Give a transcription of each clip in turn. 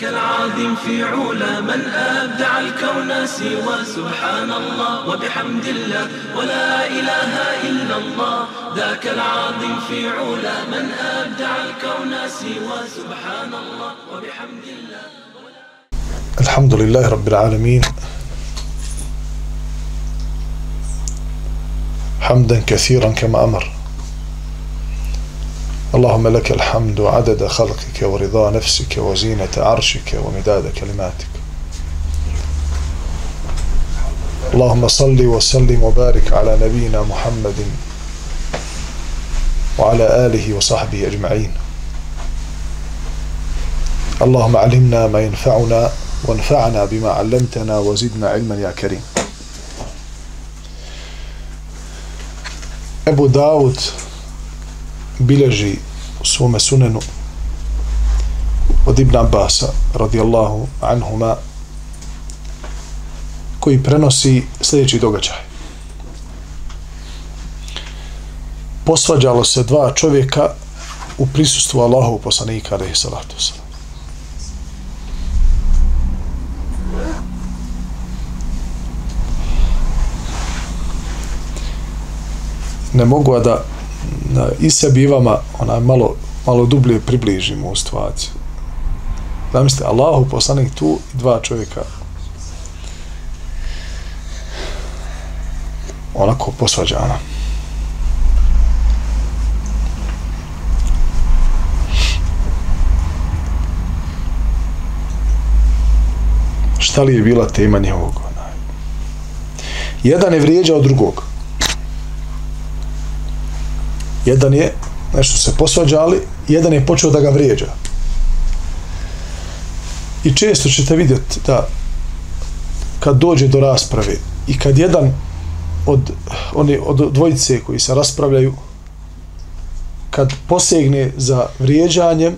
ذاك العظيم في علا من أبدع الكون سوى سبحان الله وبحمد الله ولا إله إلا الله. ذاك العظيم في علا من أبدع الكون سوى سبحان الله وبحمد الله. الحمد لله رب العالمين. حمدا كثيرا كما أمر. اللهم لك الحمد عدد خلقك ورضا نفسك وزينة عرشك ومداد كلماتك. اللهم صل وسلم وبارك على نبينا محمد وعلى آله وصحبه أجمعين. اللهم علمنا ما ينفعنا وانفعنا بما علمتنا وزدنا علما يا كريم. أبو داود bilježi u svome sunenu od Ibn Abbasa radijallahu anhuma koji prenosi sljedeći događaj. Posvađalo se dva čovjeka u prisustvu Allahov poslanika alaihi salatu wasalam. Ne mogu da da i sebi i vama onaj malo, malo dublje približimo u situaciju. Zamislite, Allahu poslanik tu i dva čovjeka onako posvađana. Šta li je bila tema njihovog? Jedan je vrijeđao drugog. Jedan je, nešto se posvađali, jedan je počeo da ga vrijeđa. I često ćete vidjeti da kad dođe do rasprave i kad jedan od, oni, od dvojice koji se raspravljaju, kad posegne za vrijeđanjem,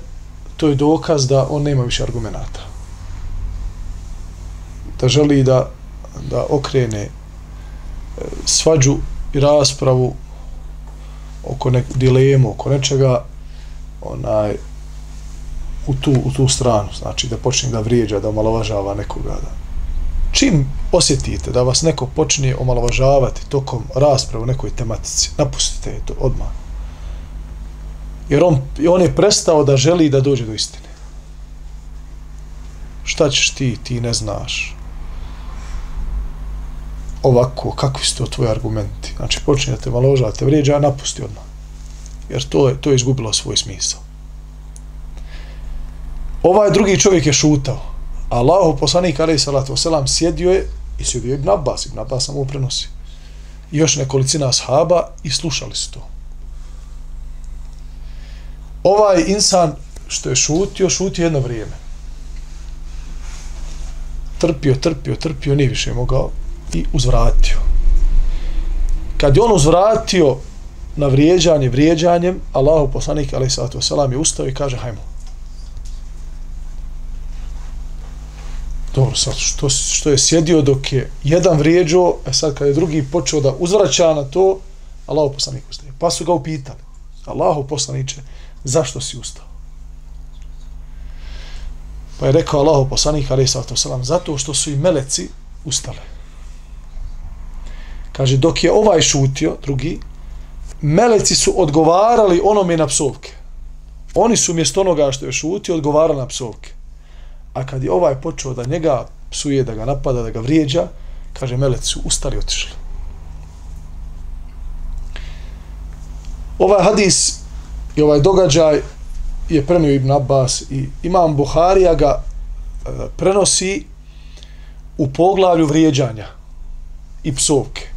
to je dokaz da on nema više argumenta. Da želi da, da okrene e, svađu i raspravu oko nek dilemu, oko nečega, onaj, u tu, u tu stranu, znači da počne da vrijeđa, da omalovažava nekoga. Da. Čim osjetite da vas neko počne omalovažavati tokom rasprave u nekoj tematici, napustite to odmah. Jer on, on je prestao da želi da dođe do istine. Šta ćeš ti, ti ne znaš ovako, kakvi su to tvoji argumenti? Znači, počne da te maložava, te vrijeđa, napusti odmah. Jer to je, to je izgubilo svoj smisao. Ovaj drugi čovjek je šutao. Allahu poslanik, ali salatu wasalam, sjedio je i sjedio je Ibn Abbas, Ibn Abbas samo prenosi. I još nekolicina ashaba i slušali su to. Ovaj insan što je šutio, šutio jedno vrijeme. Trpio, trpio, trpio, nije više mogao i uzvratio. Kad je on uzvratio na vrijeđanje vrijeđanjem, Allahu poslanik alejsatu selam je ustao i kaže hajmo. Dobro, sad što, što je sjedio dok je jedan vrijeđao, a e sad kad je drugi počeo da uzvraća na to, Allahu poslanik ustaje. Pa su ga upitali, Allahu poslaniče, zašto si ustao? Pa je rekao Allahu poslanik alaih sallatu zato što su i meleci ustale. Kaže, dok je ovaj šutio, drugi, meleci su odgovarali onome na psovke. Oni su mjesto onoga što je šutio odgovarali na psovke. A kad je ovaj počeo da njega psuje, da ga napada, da ga vrijeđa, kaže, meleci su ustali i otišli. Ovaj hadis i ovaj događaj je prenio Ibn Abbas i imam Buharija ga e, prenosi u poglavlju vrijeđanja i psovke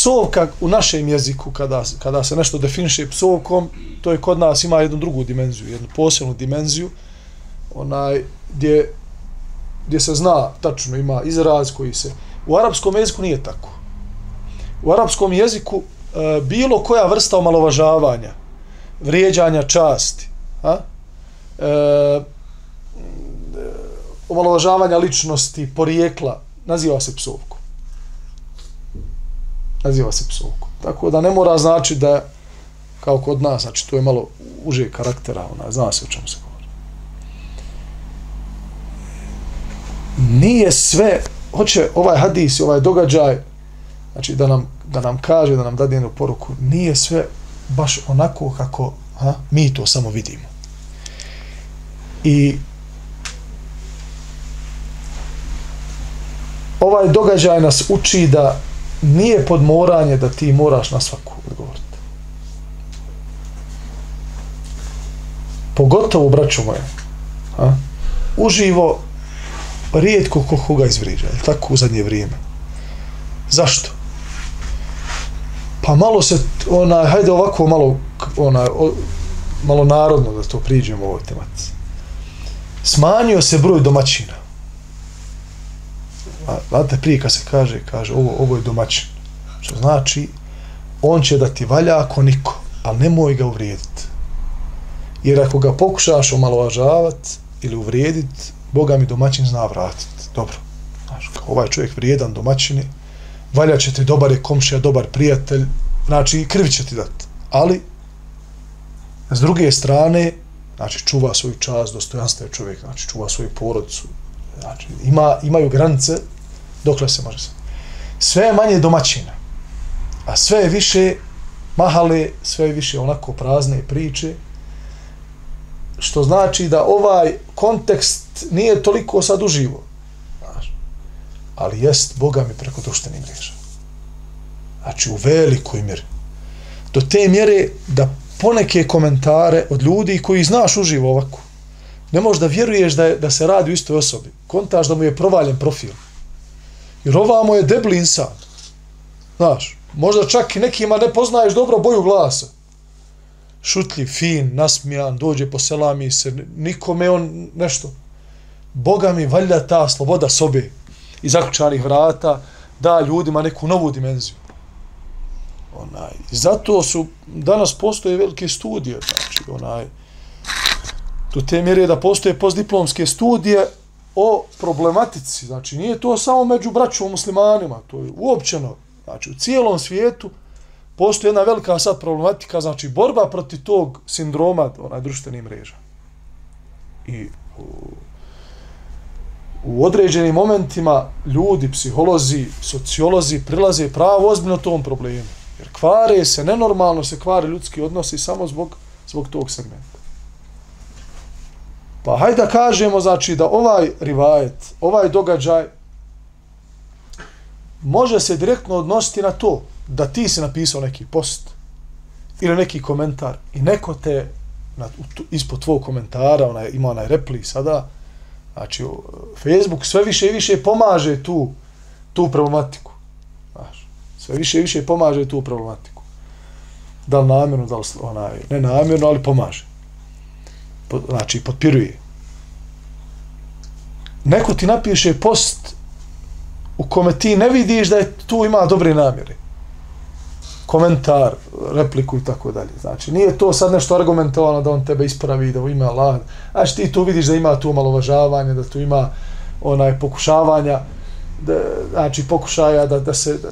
psovka u našem jeziku kada, kada se nešto definiše psovkom to je kod nas ima jednu drugu dimenziju jednu posebnu dimenziju onaj gdje, gdje se zna tačno ima izraz koji se u arapskom jeziku nije tako u arapskom jeziku e, bilo koja vrsta omalovažavanja vrijeđanja časti a? E, omalovažavanja ličnosti, porijekla, naziva se psovka. Naziva se psovku. Tako da ne mora znači da kao kod nas, znači to je malo uže karaktera, ona, zna se o čemu se govori. Nije sve, hoće ovaj hadis, i ovaj događaj, znači da nam, da nam kaže, da nam dade jednu poruku, nije sve baš onako kako ha, mi to samo vidimo. I ovaj događaj nas uči da nije podmoranje da ti moraš na svaku odgovoriti. Pogotovo, braćo moje, a, uživo rijetko ko koga izvriđa, tako u zadnje vrijeme. Zašto? Pa malo se, ona, hajde ovako malo, ona, o, malo narodno da to priđemo u ovoj tematici. Smanjio se broj domaćina. A, znate, prije kad se kaže, kaže, ovo, ovo je domaćin. Što znači, on će da ti valja ako niko, ali nemoj ga uvrijediti. Jer ako ga pokušaš omalovažavati ili uvrijediti, Boga mi domaćin zna vratiti. Dobro. Znaš, ovaj čovjek vrijedan domaćini, valja će ti dobar je komšija, dobar prijatelj, znači krvi će ti dati. Ali, s druge strane, znači čuva svoju čast, dostojanstvo je čovjek, znači čuva svoju porodicu, znači ima, imaju granice dokle se može se. Sve je manje domaćina, a sve je više mahale, sve je više onako prazne priče, što znači da ovaj kontekst nije toliko sad uživo. Znaš. Ali jest Boga mi preko društvenih mreža. Znači u velikoj mjeri. Do te mjere da poneke komentare od ljudi koji znaš uživo ovako, ne možeš da vjeruješ da, je, da se radi u istoj osobi. Kontaš da mu je provaljen profil. Jer ovamo je debli insan. Znaš, možda čak i nekima ne poznaješ dobro boju glasa šutljiv, fin, nasmijan, dođe po selami se, nikome on nešto. Boga mi valja ta sloboda sobe i zaključanih vrata da ljudima neku novu dimenziju. Onaj. Zato su, danas postoje velike studije, znači, onaj, tu te mjere da postoje postdiplomske studije o problematici, znači nije to samo među braćom muslimanima, to je uopćeno, znači u cijelom svijetu, postoji jedna velika sad problematika, znači borba protiv tog sindroma onaj društvenih mreža. I u, u određenim momentima ljudi, psiholozi, sociolozi prilaze pravo ozbiljno tom problemu. Jer kvare se, nenormalno se kvare ljudski odnosi samo zbog, zbog tog segmenta. Pa hajde da kažemo, znači, da ovaj rivajet, ovaj događaj može se direktno odnositi na to da ti si napisao neki post ili neki komentar i neko te na, ispod tvojeg komentara, onaj, ima onaj repli sada, znači Facebook sve više i više pomaže tu, tu problematiku. Znaš, sve više i više pomaže tu problematiku. Da li namjerno, da li onaj, ne namjerno, ali pomaže. Znači, potpiruje. Neko ti napiše post u kome ti ne vidiš da je tu ima dobre namjere komentar, repliku i tako dalje. Znači, nije to sad nešto argumentovano da on tebe ispravi, da ima Allah. Znači, ti tu vidiš da ima tu malovažavanje, da tu ima onaj pokušavanja, da, znači, pokušaja da, da se da,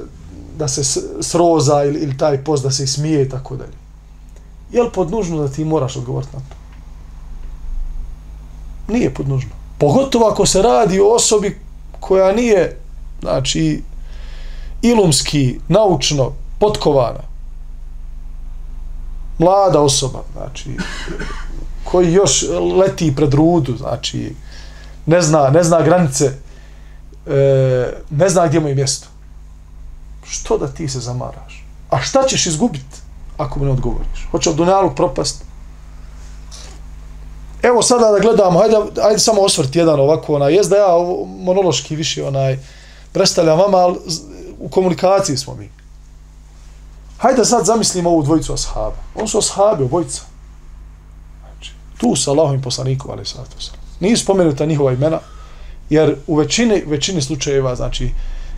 da se sroza ili, ili taj post da se smije i tako dalje. Je li podnužno da ti moraš odgovoriti na to? Nije podnužno. Pogotovo ako se radi o osobi koja nije, znači, ilumski, naučno, potkovana. Mlada osoba, znači, koji još leti pred rudu, znači, ne zna, ne zna granice, e, ne zna gdje mu je mjesto. Što da ti se zamaraš? A šta ćeš izgubiti ako mu ne odgovoriš? Hoće od Dunjaluk propast? Evo sada da gledamo, hajde, hajde samo osvrt jedan ovako, onaj, jest da ja monološki više onaj, predstavljam vama, ali u komunikaciji smo mi. Hajde sad zamislimo ovu dvojicu ashaba. On su ashabi, obojica. Znači, tu sa Allahovim poslanikom, ali sad to sam. Nije spomenuta njihova imena, jer u većini, većini slučajeva, znači,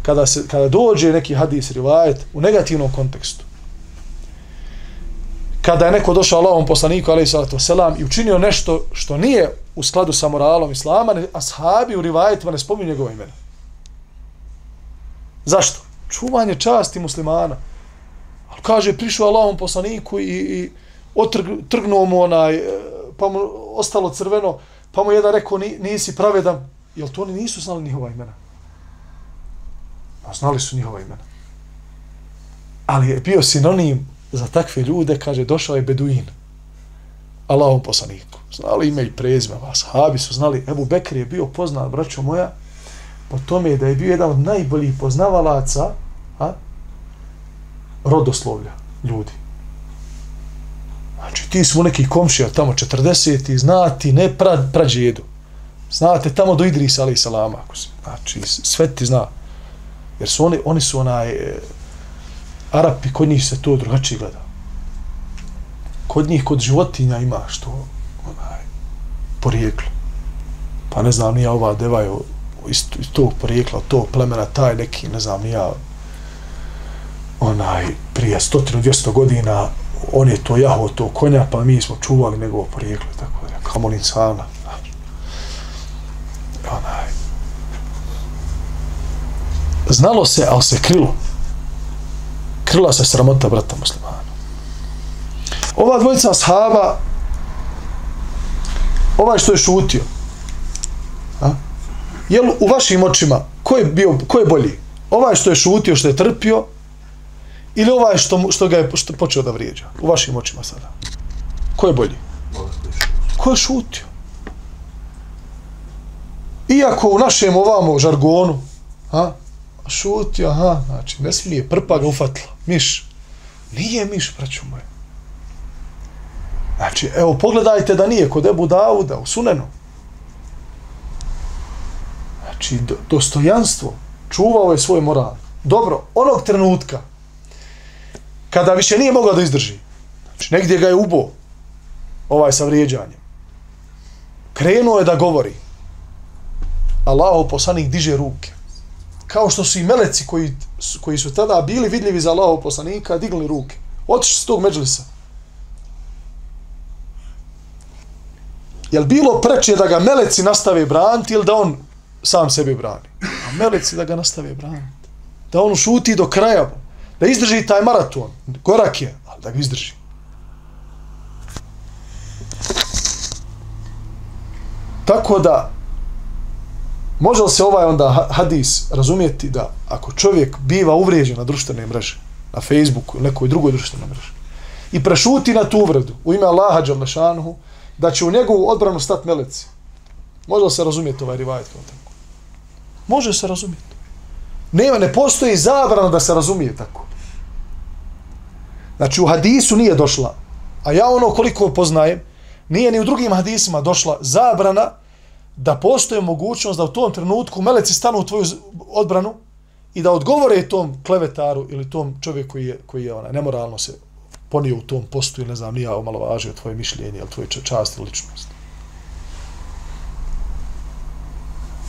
kada, se, kada dođe neki hadis rivajet u negativnom kontekstu, kada je neko došao Allahom poslaniku, alaih salatu wasalam, i učinio nešto što nije u skladu sa moralom Islama, ne, ashabi u rivajetima ne spominju njegova imena. Zašto? Čuvanje časti muslimana. Ali kaže, prišao Allahom poslaniku i, i otrgnuo mu onaj, e, pa mu ostalo crveno, pa mu jedan rekao, nisi pravedan. Jel to oni nisu znali njihova imena? Pa znali su njihova imena. Ali je bio sinonim za takve ljude, kaže, došao je Beduin. Allahom poslaniku. Znali ime i prezime vas. Habi su znali, Ebu Bekr je bio poznat, braćo moja, po tome da je bio jedan od najboljih poznavalaca a, rodoslovlja ljudi. Znači, ti smo neki komšija tamo 40 i znati ne pra, prađedu. Znate, tamo do Idrisa, ali i salama. Znači, sve ti zna. Jer su oni, oni su onaj, e, Arapi, kod njih se to drugačije gleda. Kod njih, kod životinja ima što, onaj, porijeklo. Pa ne znam, nija ova deva je iz, iz tog porijekla, tog plemena, taj neki, ne znam, nija, onaj, prije stotinu, dvjesto godina, on je to jaho, to konja, pa mi smo čuvali njegovo porijeklo, tako da, kamolin sana. Onaj. Znalo se, ali se krilo krila se sramota brata muslimana. Ova dvojica ashaba, ovaj što je šutio, a? jel u vašim očima, ko je, bio, ko je bolji? Ovaj što je šutio, što je trpio, ili ovaj što, što ga je što počeo da vrijeđa? U vašim očima sada. Ko je bolji? Ko je šutio? Iako u našem ovamo žargonu, a, šutio, aha, znači, ne smije, prpa ga ufatila, miš. Nije miš, braću moje. Znači, evo, pogledajte da nije kod Ebu Dauda, u Sunenu. Znači, do, dostojanstvo, čuvao je svoj moral. Dobro, onog trenutka, kada više nije mogao da izdrži, znači, negdje ga je ubo, ovaj sa vrijeđanjem, krenuo je da govori, Allaho poslanik diže ruke kao što su i meleci koji, koji su tada bili vidljivi za Allahov poslanika, digli ruke. Otišli s tog međlisa. Jel bilo preče da ga meleci nastave braniti ili da on sam sebi brani? A meleci da ga nastave braniti. Da on šuti do kraja. Da izdrži taj maraton. Korak je, ali da ga izdrži. Tako da, Može li se ovaj onda hadis razumijeti da ako čovjek biva uvrijeđen na društvene mreže, na Facebooku ili nekoj drugoj društvenoj mreži, i prešuti na tu uvredu u ime Allaha Đalešanuhu, da će u njegovu odbranu stati meleci. Može li se razumijeti ovaj rivajet kao tako? Može se razumijeti. Nema, ne postoji zabrana da se razumije tako. Znači u hadisu nije došla, a ja ono koliko poznajem, nije ni u drugim hadisima došla zabrana da postoje mogućnost da u tom trenutku meleci stanu u tvoju odbranu i da odgovore tom klevetaru ili tom čovjeku koji je, koji je ona, nemoralno se ponio u tom postu ili ne znam, nija omalovažio tvoje mišljenje ili tvoje čast ili ličnost.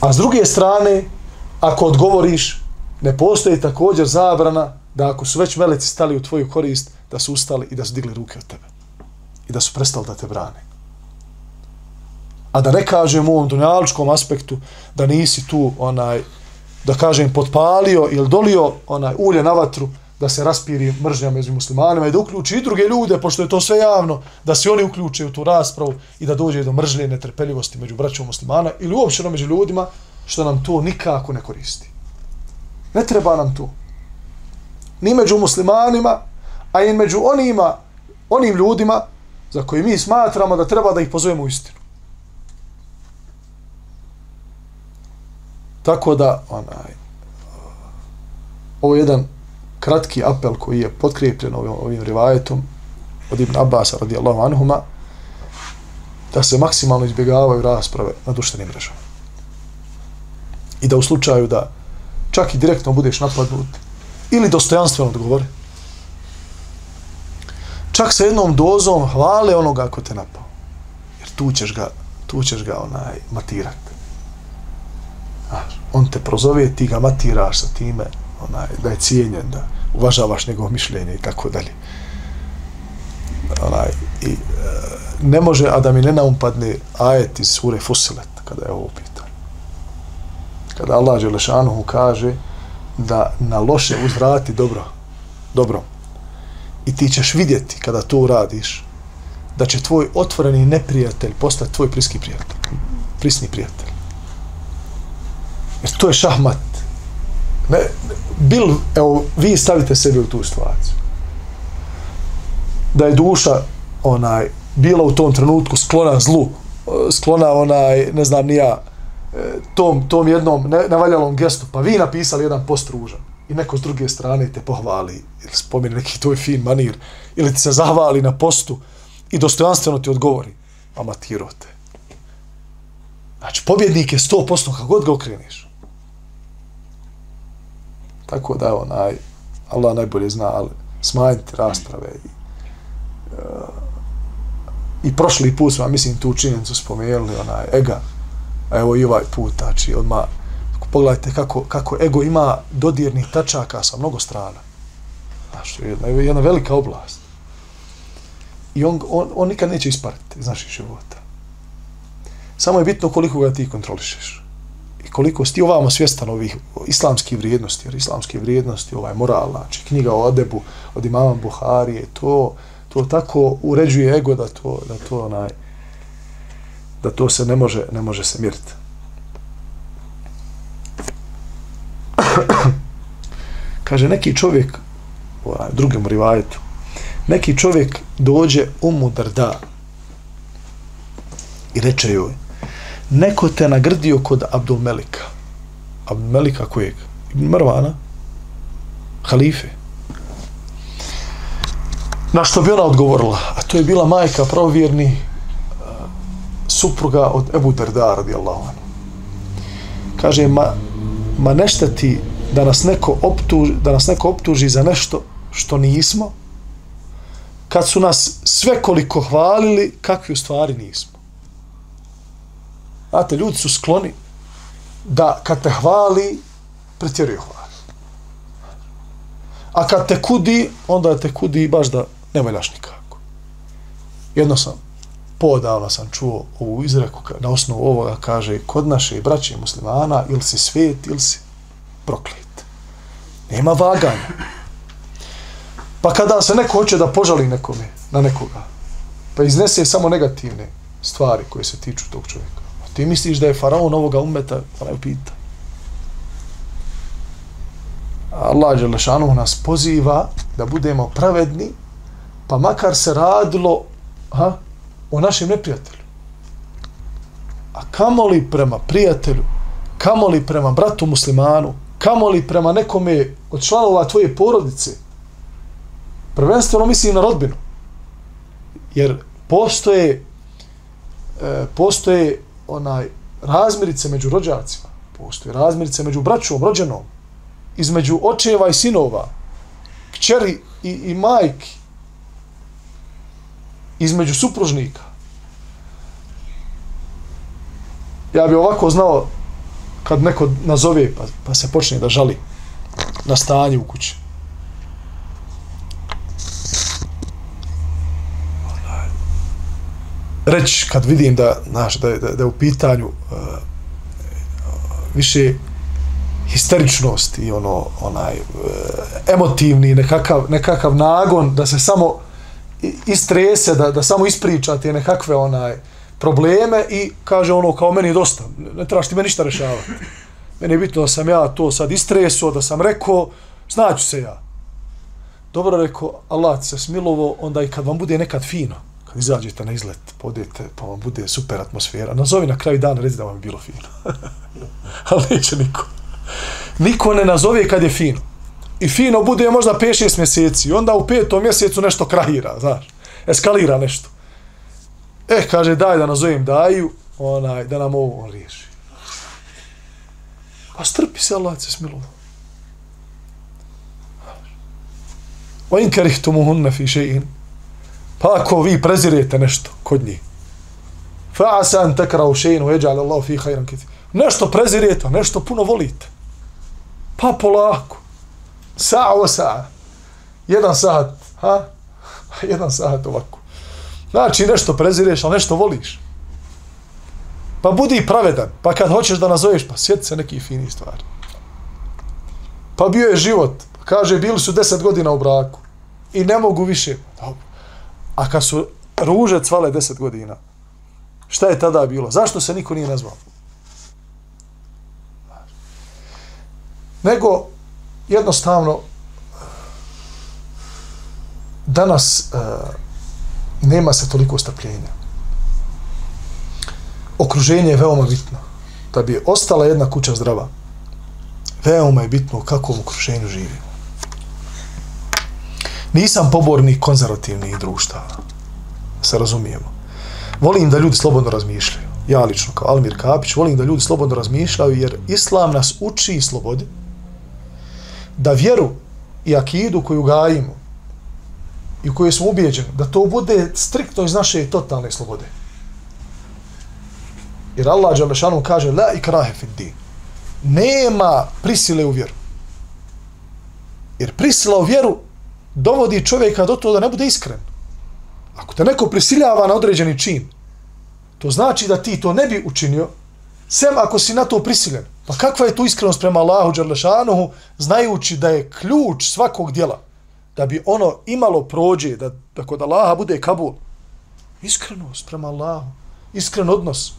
A s druge strane, ako odgovoriš, ne postoji također zabrana da ako su već meleci stali u tvoju korist, da su ustali i da su digli ruke od tebe. I da su prestali da te brane. A da ne kažem u ovom dunjaličkom aspektu da nisi tu onaj da kažem potpalio ili dolio onaj ulje na vatru da se raspiri mržnja među muslimanima i da uključi i druge ljude, pošto je to sve javno, da se oni uključe u tu raspravu i da dođe do mržnje i netrpeljivosti među braćom muslimana ili uopšteno među ljudima, što nam to nikako ne koristi. Ne treba nam to. Ni među muslimanima, a i među onima, onim ljudima za koji mi smatramo da treba da ih pozovemo u istinu. Tako da, onaj, ovo je jedan kratki apel koji je potkrijepljen ovim, ovim rivajetom od Ibn Abbas radijallahu anhuma da se maksimalno izbjegavaju rasprave na društvenim mrežama. I da u slučaju da čak i direktno budeš napadnut ili dostojanstveno odgovore, čak sa jednom dozom hvale onoga ko te napao. Jer tu ćeš ga, tu ćeš ga onaj, matirati on te prozove, ti ga matiraš sa time, onaj, da je cijenjen, da uvažavaš njegovo mišljenje i tako dalje. onaj i e, ne može, a da mi ne naumpadne ajet iz sure Fusilet, kada je ovo pitanje. Kada Allah Đelešanuhu kaže da na loše uzvrati dobro, dobro. I ti ćeš vidjeti kada to uradiš, da će tvoj otvoreni neprijatelj postati tvoj priski prijatelj. Prisni prijatelj. Jer to je šahmat. Ne, bil, evo, vi stavite sebe u tu situaciju. Da je duša onaj bila u tom trenutku sklona zlu, sklona onaj, ne znam ni ja, e, tom, tom jednom ne, nevaljalom gestu, pa vi napisali jedan post ružan i neko s druge strane te pohvali ili spomeni neki tvoj fin manir ili ti se zahvali na postu i dostojanstveno ti odgovori, amatirote. Znači, pobjednik je 100% kako god ga okreniš. Tako da, onaj, Allah najbolje zna, ali smanjiti rasprave i, uh, i prošli put smo, mislim, tu činjenicu spomenuli, onaj, ega, a evo i ovaj put, znači, odmah, pogledajte kako, kako ego ima dodirnih tačaka sa mnogo strana. Znači, jedna, jedna velika oblast. I on, on, on nikad neće ispariti iz naših života. Samo je bitno koliko ga ti kontrolišeš. Koliko si ti ovamo svjestan ovih islamskih vrijednosti, jer islamske vrijednosti, ovaj moral, znači knjiga o Adebu od imama Buharije, to, to tako uređuje ego da to, da to onaj, da to se ne može, ne može se miriti. Kaže, neki čovjek, ovaj, u drugom rivajetu, neki čovjek dođe u Mudarda i reče joj, neko te nagrdio kod Abdul Melika. Abdul Melika kojeg? Ibn Marvana? Halife. Na što bi ona odgovorila? A to je bila majka pravovjerni uh, supruga od Ebu Darda radijallahu anhu. Kaže, ma, ma nešta ti da nas neko optuži, da nas neko optuži za nešto što nismo, kad su nas sve koliko hvalili, kakvi u stvari nismo. Znate, ljudi su skloni da kad te hvali, pretjeruju hvali. A kad te kudi, onda te kudi baš da ne valjaš nikako. Jedno sam, podavno sam čuo ovu izreku, na osnovu ovoga kaže, kod naše braće muslimana, ili si svet, ili si proklet. Nema vaganja. Pa kada se neko hoće da požali nekome, na nekoga, pa iznese samo negativne stvari koje se tiču tog čovjeka. Ti misliš da je faraon ovoga umeta, pa ne pita. Allah Đelešanu nas poziva da budemo pravedni, pa makar se radilo ha, o našem neprijatelju. A kamoli prema prijatelju, kamoli prema bratu muslimanu, kamoli prema nekome od članova tvoje porodice, prvenstveno mislim na rodbinu. Jer postoje e, postoje onaj razmirice među rođacima, postoje razmirice među braćom, rođenom, između očeva i sinova, kćeri i, i majki, između supružnika. Ja bi ovako znao kad neko nazove pa, pa se počne da žali na stanje u kući. Reći kad vidim da, znaš, da, da, da je u pitanju uh, više histeričnost i ono, onaj, uh, emotivni nekakav, nekakav nagon da se samo istrese, da, da samo ispriča te nekakve onaj, probleme i kaže ono kao meni je dosta, ne trebaš ti me ništa rešavati. Meni je bitno da sam ja to sad istreso, da sam rekao, znaću se ja. Dobro rekao, Allah se smilovo, onda i kad vam bude nekad fino, izađete na izlet, podete, pa vam bude super atmosfera, nazovi na kraju dana, reci da vam je bilo fino. Ali neće niko. Niko ne nazove kad je fino. I fino bude možda 5-6 mjeseci, onda u petom mjesecu nešto krahira, znaš, eskalira nešto. E, kaže, daj da nazovem daju, onaj, da nam ovo on riješi. Pa strpi se, Allah se smilovo. O in في شيء fi. Pa ako vi prezirete nešto kod njih. Fa asan tekra u še'inu eđa'al Allah fi hajran kiti. Nešto prezirete, nešto puno volite. Pa polako. Sa'a o sa'a. Jedan sat, ha? Jedan sat ovako Znači, nešto prezireš, ali nešto voliš. Pa budi pravedan, pa kad hoćeš da nazoveš, pa sjeti se neki fini stvari. Pa bio je život, kaže, bili su deset godina u braku i ne mogu više. A kad su ruže cvale deset godina, šta je tada bilo? Zašto se niko nije nazvao? Nego, jednostavno, danas e, nema se toliko strpljenja. Okruženje je veoma bitno. Da bi ostala jedna kuća zdrava, veoma je bitno u kakvom okruženju živimo. Nisam pobornik konzervativnih društava. Se razumijemo. Volim da ljudi slobodno razmišljaju. Ja lično, kao Almir Kapić, volim da ljudi slobodno razmišljaju, jer Islam nas uči slobodi da vjeru i akidu koju gajimo i u kojoj smo ubijeđeni, da to bude striktno iz naše totalne slobode. Jer Allah Đalešanu kaže la ikrahe fid din. Nema prisile u vjeru. Jer prisila u vjeru dovodi čovjeka do toga da ne bude iskren. Ako te neko prisiljava na određeni čin, to znači da ti to ne bi učinio, sem ako si na to prisiljen. Pa kakva je tu iskrenost prema Allahu Đerlešanuhu, znajući da je ključ svakog dijela, da bi ono imalo prođe, da, da kod Allaha bude kabul. Iskrenost prema Allahu, iskren odnos,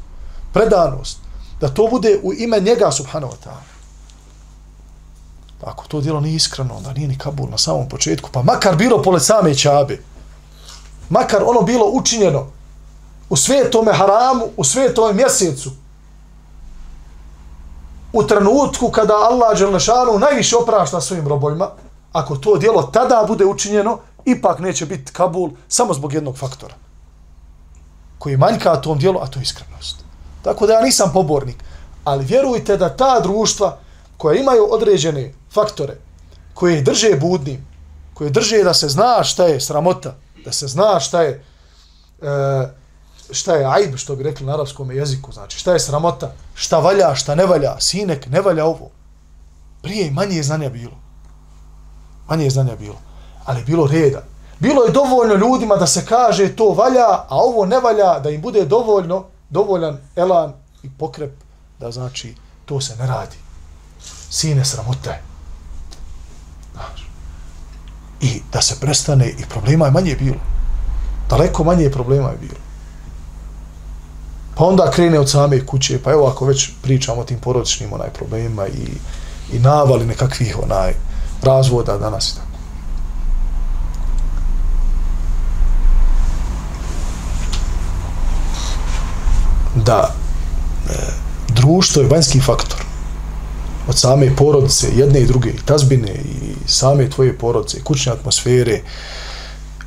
predanost, da to bude u ime njega, subhanahu wa ta'ala. Ako to djelo nije iskreno, onda nije ni kabul na samom početku, pa makar bilo pole same čabe, makar ono bilo učinjeno u svetome haramu, u svetome mjesecu, u trenutku kada Allah Đelešanu najviše oprašta svojim robojima, ako to djelo tada bude učinjeno, ipak neće biti Kabul samo zbog jednog faktora koji manjka tom dijelu, a to je iskrenost. Tako da ja nisam pobornik, ali vjerujte da ta društva koja imaju određene faktore, koje drže budnim, koje drže da se zna šta je sramota, da se zna šta je e, šta je ajb, što bi rekli na arapskom jeziku, znači šta je sramota, šta valja, šta ne valja, sinek, ne valja ovo. Prije manje je znanja bilo. Manje je znanja bilo. Ali bilo reda. Bilo je dovoljno ljudima da se kaže to valja, a ovo ne valja, da im bude dovoljno, dovoljan elan i pokrep, da znači to se ne radi. Sine sramota je. I da se prestane i problema je manje bilo. Daleko manje problema je bilo. Pa onda krene od same kuće, pa evo ako već pričamo o tim porodičnim onaj problemima i, i navali nekakvih onaj razvoda danas i tako. Da e, društvo je vanjski faktor od same porodice, jedne i druge, tazbine i same tvoje porodice, kućne atmosfere,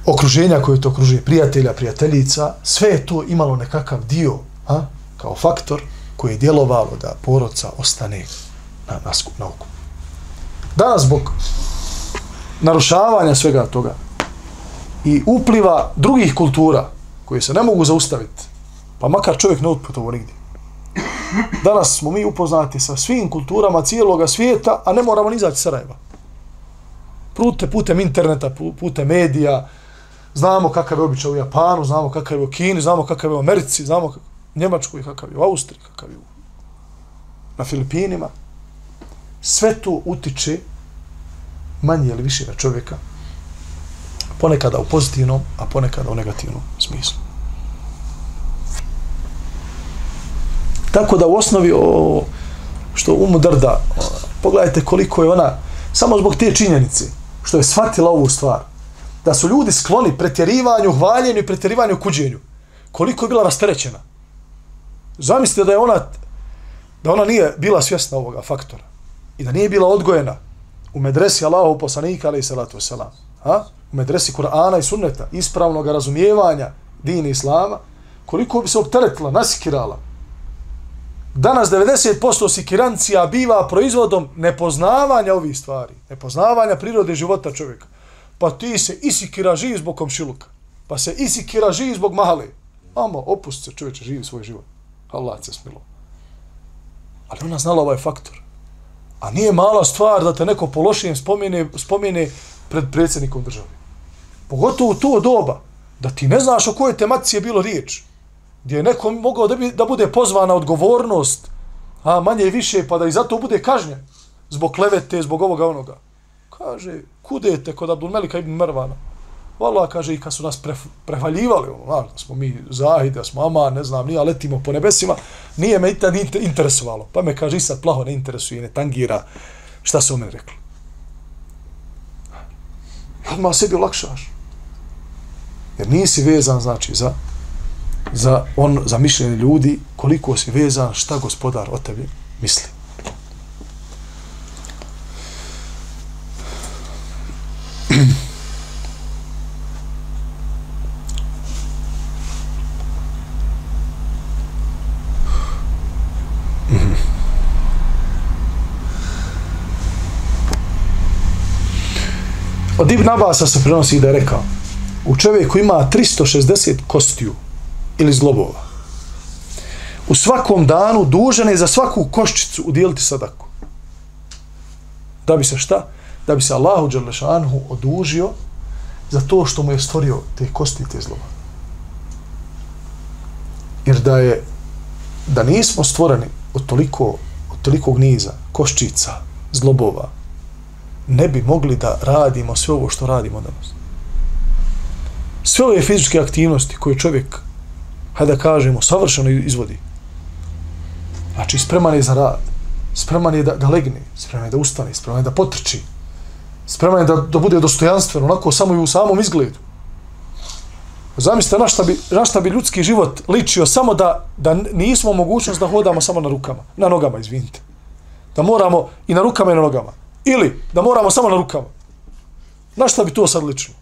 okruženja koje te okružuje, prijatelja, prijateljica, sve je to imalo nekakav dio a, kao faktor koji je djelovalo da porodca ostane na, na, na oku. Danas zbog narušavanja svega toga i upliva drugih kultura koje se ne mogu zaustaviti, pa makar čovjek ne otputovo nigdje. Danas smo mi upoznati sa svim kulturama cijeloga svijeta, a ne moramo ni izaći Sarajeva. Prute putem interneta, putem medija, znamo kakav je običaj u Japanu, znamo kakav je u Kini, znamo kakav je u Americi, znamo kakav Njemačkoj, kakav je u Austriji, kakav je u, na Filipinima. Sve to utiče manje ili više na čovjeka, ponekada u pozitivnom, a ponekada u negativnom smislu. Tako da u osnovi o, što umu drda, o, pogledajte koliko je ona, samo zbog te činjenice, što je shvatila ovu stvar, da su ljudi skloni pretjerivanju, hvaljenju i pretjerivanju kuđenju, koliko je bila rasterećena. Zamislite da je ona da ona nije bila svjesna ovoga faktora i da nije bila odgojena u medresi Allahu poslanika alejhi salatu selam. ha? U medresi Kur'ana i Sunneta, ispravnog razumijevanja dini islama, koliko bi se opteretila, nasikirala. Danas 90% sikirancija biva proizvodom nepoznavanja ovih stvari, nepoznavanja prirode života čovjeka. Pa ti se isikira živ zbog komšiluka, pa se isikira živ zbog mahale. Amo, opusti se čovječe, živi svoj život. Allah se smilo. Ali ona znala ovaj faktor. A nije mala stvar da te neko po lošijem spomene, spomene pred predsjednikom države. Pogotovo u to doba, da ti ne znaš o kojoj tematici je bilo riječ, gdje je neko mogao da, bi, da bude pozvana odgovornost, a manje i više, pa da i zato bude kažnjen, zbog klevete, zbog ovoga onoga. Kaže, kudete kod Abdulmelika ibn Mervana? Vala, kaže, i kad su nas pref, prevaljivali, ono, znaš, da smo mi zahid, da smo ama, ne znam, nije, letimo po nebesima, nije me i tad interesovalo. Pa me, kaže, i sad plaho ne interesuje, ne tangira šta su o meni rekli. Odmah sebi olakšaš. Jer nisi vezan, znači, za, za, on, za mišljenje ljudi, koliko si vezan, šta gospodar o tebi misli. Od Ibn Abasa se prenosi da je rekao u čovjeku ima 360 kostiju ili zglobova. U svakom danu dužan je za svaku koščicu udijeliti sadaku. Da bi se šta? Da bi se Allahu Đalešanhu odužio za to što mu je stvorio te kosti i te zloba. Jer da je da nismo stvoreni od toliko od tolikog niza koščica, zglobova, ne bi mogli da radimo sve ovo što radimo danas. Sve ove fizičke aktivnosti koje čovjek, hajde da kažemo, savršeno izvodi. Znači, spreman je za rad, spreman je da, da legne, spreman je da ustane, spreman je da potrči, spreman je da, da bude dostojanstven, onako samo i u samom izgledu. Zamislite na šta, bi, na šta bi ljudski život ličio samo da, da nismo mogućnost da hodamo samo na rukama, na nogama, izvinite. Da moramo i na rukama i na nogama. Ili da moramo samo na rukama. Na šta bi to sad ličilo?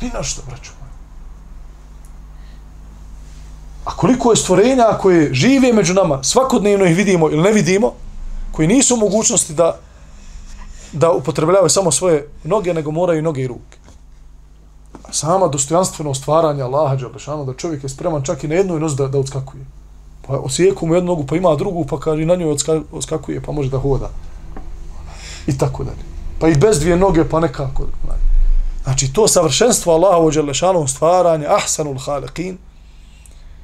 Ni na što, braću A koliko je stvorenja koje žive među nama, svakodnevno ih vidimo ili ne vidimo, koji nisu u mogućnosti da da upotrebljavaju samo svoje noge, nego moraju i noge i ruke. A sama dostojanstveno stvaranje Allaha Đalešanu, da čovjek je spreman čak i na jednu nozi da, da odskakuje pa osijeku mu jednu nogu, pa ima drugu, pa kaže na njoj odskakuje, pa može da hoda. I tako dalje. Pa i bez dvije noge, pa nekako. Znači, znači to savršenstvo Allaha u stvaranje, ahsanul halikin,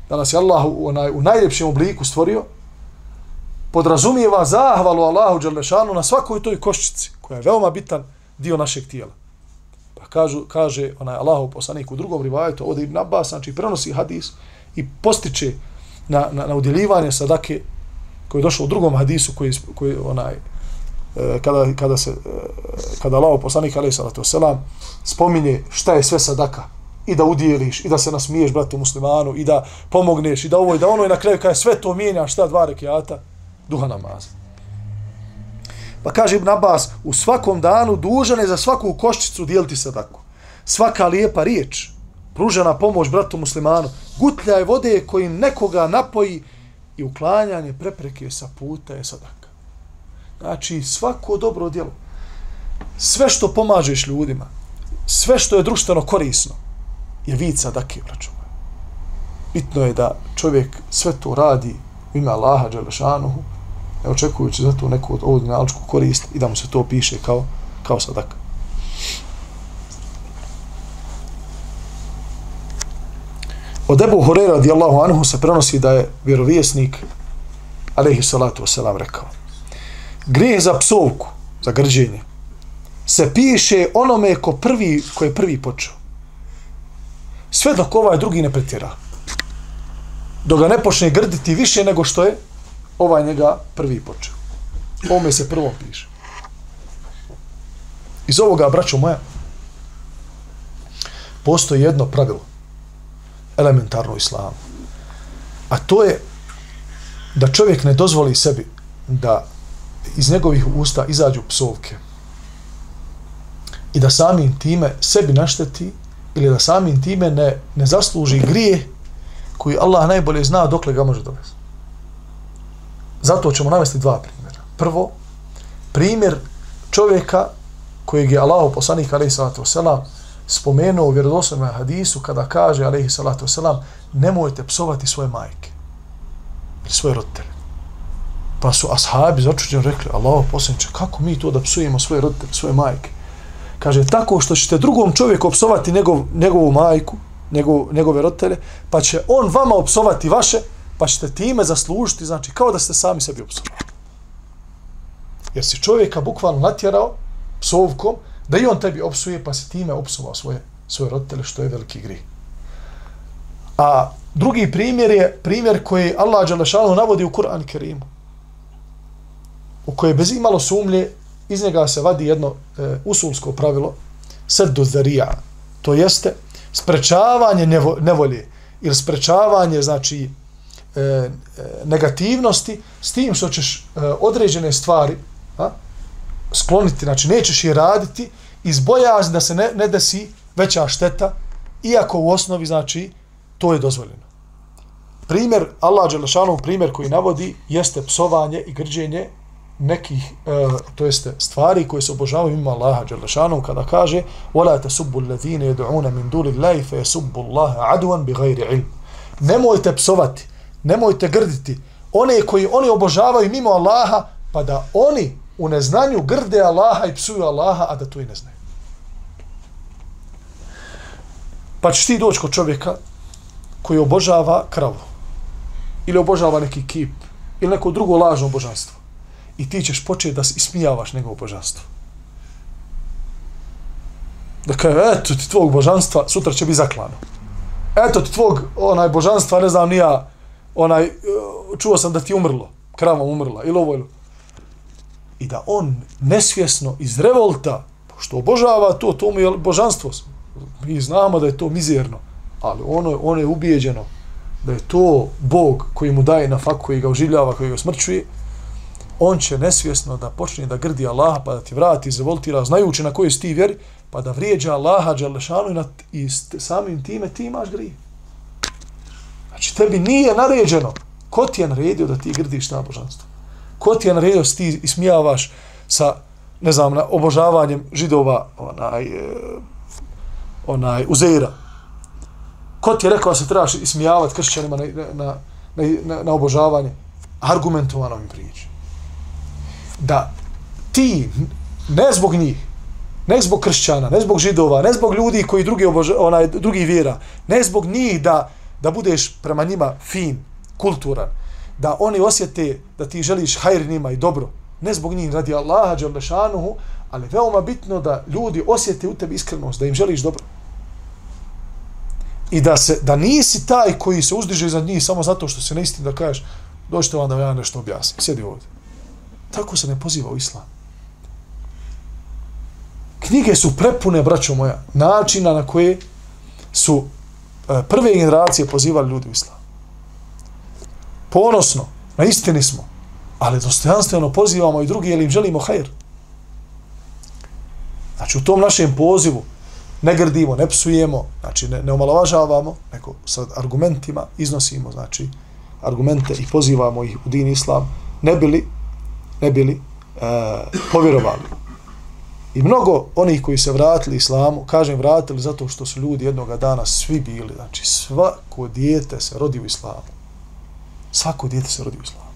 da nas je Allah u, onaj, u najljepšem obliku stvorio, podrazumijeva zahvalu Allahu Đalešanu na svakoj toj koščici, koja je veoma bitan dio našeg tijela. Pa kažu, kaže onaj Allahu poslanik u drugom rivajetu, ovdje Ibn Abbas, znači prenosi hadis i postiče na, na, na udjeljivanje sadake koji je došao u drugom hadisu koji, koji onaj e, kada, kada se e, kada Allah poslanik alejhi salatu selam spominje šta je sve sadaka i da udjeliš i da se nasmiješ bratu muslimanu i da pomogneš i da ovo i da ono i na kraju kada sve to mijenja šta dva rekiata duha namaza pa kaže Ibn Abbas u svakom danu dužan je za svaku koščicu dijeliti sadaku svaka lijepa riječ pružena pomoć bratu muslimanu, gutljaj vode kojim nekoga napoji i uklanjanje prepreke sa puta je sadaka. Znači, svako dobro djelo, sve što pomažeš ljudima, sve što je društveno korisno, je vid sadake, braću Bitno je da čovjek sve to radi u ime Allaha Đelešanuhu, ne očekujući za to neku od ovdje korist i da mu se to piše kao, kao sadaka. Od Ebu Horeira radijallahu anhu se prenosi da je vjerovjesnik alaihi salatu wasalam rekao grijeh za psovku, za grđenje se piše onome ko prvi, ko je prvi počeo. Sve dok ovaj drugi ne pretjera. Dok ga ne počne grditi više nego što je ovaj njega prvi počeo. Ome se prvo piše. Iz ovoga, braćo moja, postoji jedno pravilo elementarno islamu. A to je da čovjek ne dozvoli sebi da iz njegovih usta izađu psovke i da samim time sebi našteti ili da samim time ne, ne zasluži grije koji Allah najbolje zna dokle ga može dovesti. Zato ćemo navesti dva primjera. Prvo, primjer čovjeka kojeg je Allah poslanik alaihi salatu wasalam spomenuo u vjerodoslovnom hadisu kada kaže, alaihi salatu wasalam, nemojte psovati svoje majke ili svoje roditelje. Pa su ashabi začuđeni rekli, Allah posljedniče, kako mi to da psujemo svoje roditelje, svoje majke? Kaže, tako što ćete drugom čovjeku opsovati njegov, njegovu majku, njegov, njegove roditelje, pa će on vama opsovati vaše, pa ćete time zaslužiti, znači, kao da ste sami sebi opsovali. Jer si čovjeka bukvalno natjerao psovkom, da i on tebi opsuje, pa si time opsovao svoje, svoje roditelje, što je veliki grih. A drugi primjer je primjer koji Allah Đalešanu navodi u Kur'an Kerimu, u kojoj bez imalo sumlje iz njega se vadi jedno e, usulsko pravilo, seddu zarija, to jeste sprečavanje nevo, nevolje ili sprečavanje, znači, e, e, negativnosti s tim što ćeš e, određene stvari a, skloniti, znači nećeš je raditi iz bojazni da se ne, ne desi veća šteta, iako u osnovi, znači, to je dozvoljeno. Primjer, Allah Đelešanov primjer koji navodi, jeste psovanje i grđenje nekih, e, to jeste stvari koje se obožavaju ima Allaha Đelešanu kada kaže وَلَا تَسُبُّ الَّذِينَ يَدْعُونَ مِنْ دُولِ اللَّهِ فَيَسُبُّ اللَّهَ عَدُوًا بِغَيْرِ عِلْمِ Nemojte psovati, nemojte grditi one koji oni obožavaju mimo Allaha, pa da oni u neznanju grde Allaha i psuju Allaha, a da to i ne znaju. Pa ćeš ti doći kod čovjeka koji obožava kravu ili obožava neki kip ili neko drugo lažno božanstvo i ti ćeš početi da ismijavaš njegovo božanstvo. Da kaže, eto ti tvog božanstva, sutra će biti zaklano. Eto ti tvog onaj božanstva, ne znam, nija, onaj, e, čuo sam da ti umrlo, krava umrla, ili ovo, ili ono. I da on nesvjesno iz revolta, što obožava to, to mu je božanstvo. Mi znamo da je to mizerno, ali ono, ono je ubijeđeno da je to Bog koji mu daje na fak, koji ga oživljava, koji ga smrčuje, on će nesvjesno da počne da grdi Allaha, pa da ti vrati, zavoltira, znajući na kojoj si ti vjeri, pa da vrijeđa Allaha, Đalešanu i, na, i samim time ti imaš grije. Znači, tebi nije naređeno. Ko ti je naredio da ti grdiš ta božanstvo? Ko ti je naredio da ti ismijavaš sa, ne znam, na obožavanjem židova, onaj, e, onaj, uzeira? Ko ti je rekao da se trebaš ismijavati kršćanima na, na, na, na, na obožavanje? Argumentovano mi priči da ti, ne zbog njih, ne zbog kršćana, ne zbog židova, ne zbog ljudi koji drugi, obož, onaj, drugi vjera, ne zbog njih da, da budeš prema njima fin, kulturan, da oni osjete da ti želiš hajr njima i dobro, ne zbog njih radi Allaha, Đalešanuhu, ali veoma bitno da ljudi osjete u tebi iskrenost, da im želiš dobro. I da se da nisi taj koji se uzdiže iznad njih samo zato što se ne isti da kažeš dođite vam da ja nešto objasnim. Sjedi ovdje. Tako se ne poziva u islam. Knjige su prepune, braćo moja, načina na koje su e, prve generacije pozivali ljudi u islam. Ponosno, na istini smo, ali dostojanstveno pozivamo i drugi, jer im želimo hajr. Znači, u tom našem pozivu ne grdimo, ne psujemo, znači, ne, ne omalovažavamo, nego sa argumentima iznosimo, znači, argumente i pozivamo ih u din islam, ne bili ne bili e, povjerovali. I mnogo onih koji se vratili islamu, kažem vratili zato što su ljudi jednoga dana svi bili, znači svako dijete se rodi u islamu. Svako dijete se rodi u islamu.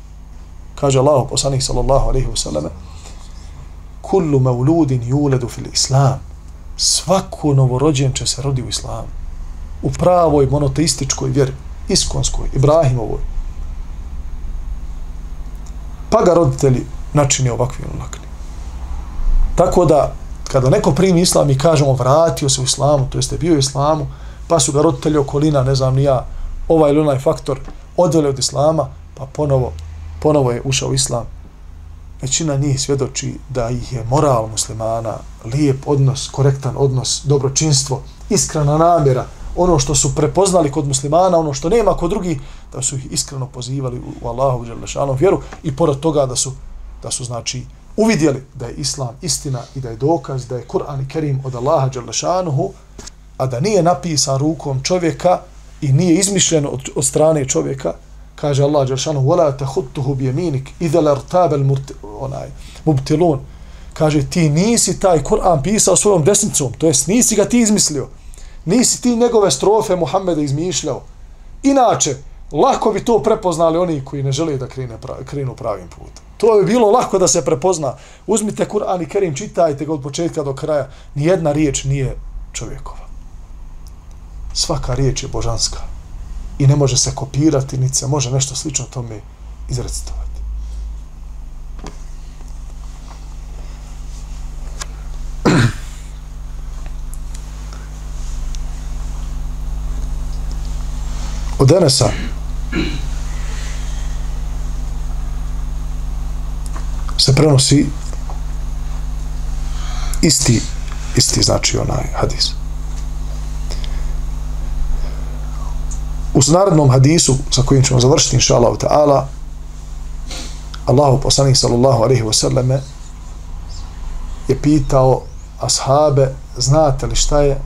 Kaže Allah, poslanih sallallahu alaihi wa sallam, kullu mauludin juledu fil islam. Svako novorođenče se rodi u islamu. U pravoj monoteističkoj vjeri, iskonskoj, Ibrahimovoj, pa ga roditelji načini ovakvim lakni. Tako da, kada neko primi islam i kažemo vratio se u islamu, to jeste bio u islamu, pa su ga roditelji okolina, ne znam ni ja, ovaj ili onaj faktor, odveli od islama, pa ponovo, ponovo je ušao u islam. Većina njih svjedoči da ih je moral muslimana, lijep odnos, korektan odnos, dobročinstvo, iskrena namjera, ono što su prepoznali kod muslimana, ono što nema kod drugih, da su ih iskreno pozivali u, u Allahu dželle vjeru i pored toga da su da su znači uvidjeli da je islam istina i da je dokaz da je Kur'an i Kerim od Allaha dželle a da nije napisan rukom čovjeka i nije izmišljeno od, od strane čovjeka, kaže Allah dželle وَلَا wala بِيَمِينِكِ bi yaminik idha al kaže ti nisi taj Kur'an pisao svojom desnicom, to jest nisi ga ti izmislio. Nisi ti njegove strofe Muhammeda izmišljao. Inače, lako bi to prepoznali oni koji ne žele da krene, krenu pravim putem. To bi bilo lako da se prepozna. Uzmite Kur'an i Kerim, čitajte ga od početka do kraja. Nijedna riječ nije čovjekova. Svaka riječ je božanska. I ne može se kopirati, niti se može nešto slično tome izrecitovati. Od Enesa se prenosi isti, isti znači onaj hadis. U narednom hadisu sa kojim ćemo završiti inša Allah ta'ala Allahu poslanik sallallahu alaihi wa sallame je pitao ashabe znate li šta je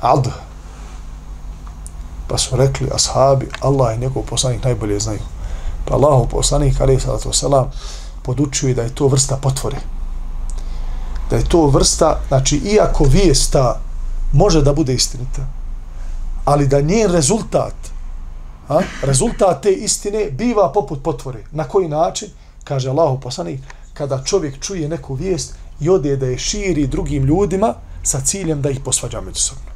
adh pa su rekli ashabi Allah i njegov poslanik najbolje znaju pa Allahu poslanik ali salatu wasalam, podučuje da je to vrsta potvore. Da je to vrsta, znači, iako vijesta može da bude istinita, ali da njen rezultat, a, rezultat te istine biva poput potvore. Na koji način? Kaže Allahu poslanik, kada čovjek čuje neku vijest i ode da je širi drugim ljudima sa ciljem da ih posvađa međusobno.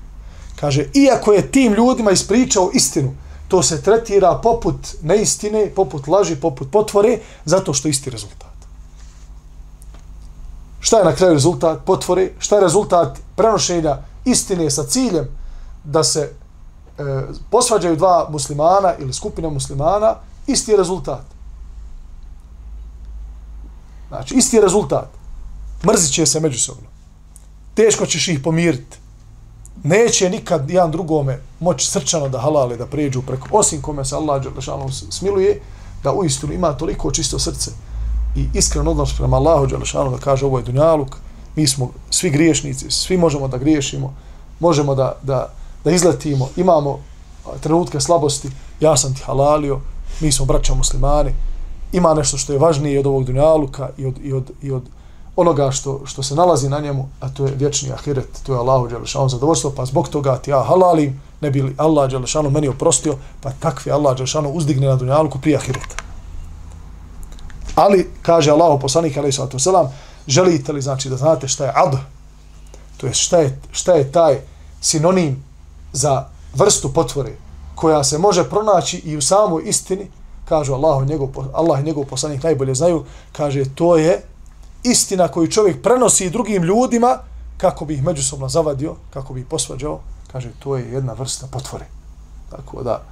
Kaže, iako je tim ljudima ispričao istinu, to se tretira poput neistine, poput laži, poput potvore, zato što isti rezultat. Šta je na kraju rezultat potvore? Šta je rezultat prenošenja istine sa ciljem da se e, posvađaju dva muslimana ili skupina muslimana? Isti je rezultat. Znači, isti je rezultat. Mrzit će se međusobno. Teško ćeš ih pomiriti neće nikad jedan drugome moći srčano da halale, da pređu preko, osim kome se Allah Đelešanu smiluje, da u istinu ima toliko čisto srce i iskren odnos prema Allahu Đelešanu da kaže ovo je dunjaluk, mi smo svi griješnici, svi možemo da griješimo, možemo da, da, da izletimo, imamo trenutke slabosti, ja sam ti halalio, mi smo braća muslimani, ima nešto što je važnije od ovog dunjaluka i od, i od, i od onoga što, što se nalazi na njemu, a to je vječni ahiret, to je Allahu Đelešanu zadovoljstvo, pa zbog toga ti ja halalim, ne bi li Allah Đelešanu meni oprostio, pa takvi Allah Đelešanu uzdigne na dunjalku prije ahireta. Ali, kaže Allah poslanik, alaih sallatu selam, želite li, znači, da znate šta je ad, to je šta je, šta je taj sinonim za vrstu potvore, koja se može pronaći i u samoj istini, kaže Allah, njegov, Allah i njegov poslanik najbolje znaju, kaže, to je istina koju čovjek prenosi drugim ljudima kako bi ih međusobno zavadio, kako bi ih posvađao, kaže, to je jedna vrsta potvore. Tako da,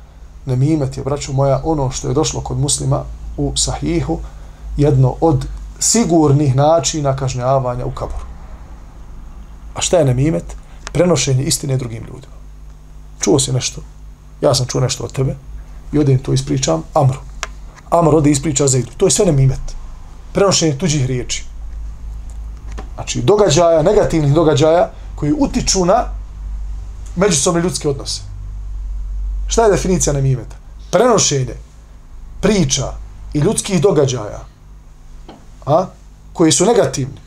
ne mi imati, braću moja, ono što je došlo kod muslima u sahihu, jedno od sigurnih načina kažnjavanja u kaboru. A šta je nemimet? Prenošenje istine drugim ljudima. Čuo si nešto? Ja sam čuo nešto od tebe i odem to ispričam Amru. Amr ode ispriča Zaidu. To je sve nemimet. Prenošenje tuđih riječi znači događaja, negativnih događaja koji utiču na međusobne ljudske odnose. Šta je definicija nemimeta? Prenošenje priča i ljudskih događaja a, koji su negativni.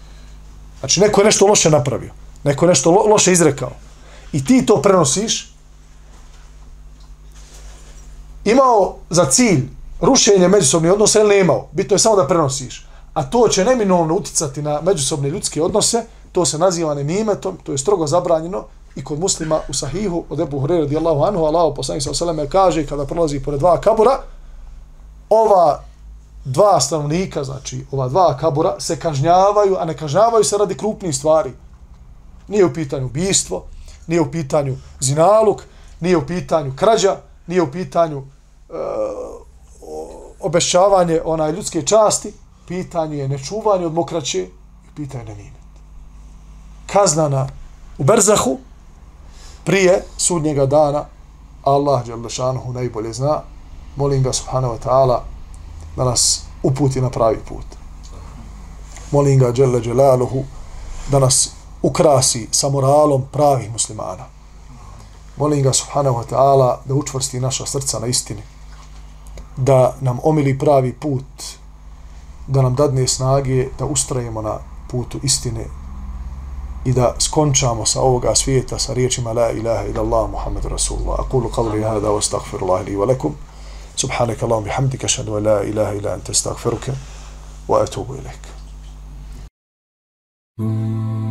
Znači neko je nešto loše napravio, neko je nešto lo, loše izrekao i ti to prenosiš imao za cilj rušenje međusobnih odnosa ili ne imao. Bitno je samo da prenosiš a to će neminovno uticati na međusobne ljudske odnose, to se naziva nemimetom, to je strogo zabranjeno i kod muslima u sahihu od Ebu Hurere radijallahu anhu, Allah poslanik sa osaleme kaže kada prolazi pored dva kabura, ova dva stanovnika, znači ova dva kabura, se kažnjavaju, a ne kažnjavaju se radi krupnih stvari. Nije u pitanju ubijstvo, nije u pitanju zinaluk, nije u pitanju krađa, nije u pitanju e, obešćavanje onaj ljudske časti, pitanje je nečuvanje od mokraće i pitanje nemimet. Kaznana u Berzahu prije sudnjega dana Allah Đalešanuhu najbolje zna molim ga subhanahu wa ta'ala da nas uputi na pravi put. Molim ga Đele Đelaluhu da nas ukrasi sa moralom pravih muslimana. Molim ga subhanahu wa ta'ala da učvrsti naša srca na istini. Da nam omili pravi put da nam dadne snage da ustrajemo na putu istine i da skončamo sa ovoga svijeta sa riječima la ilaha ila Allah Muhammed Rasulullah. Aqulu qavli hada wa astaghfirullah li wa lakum. Subhanaka Allahum bihamdika šadu wa la ilaha ila anta astaghfiruka wa atubu ilaik. Mm.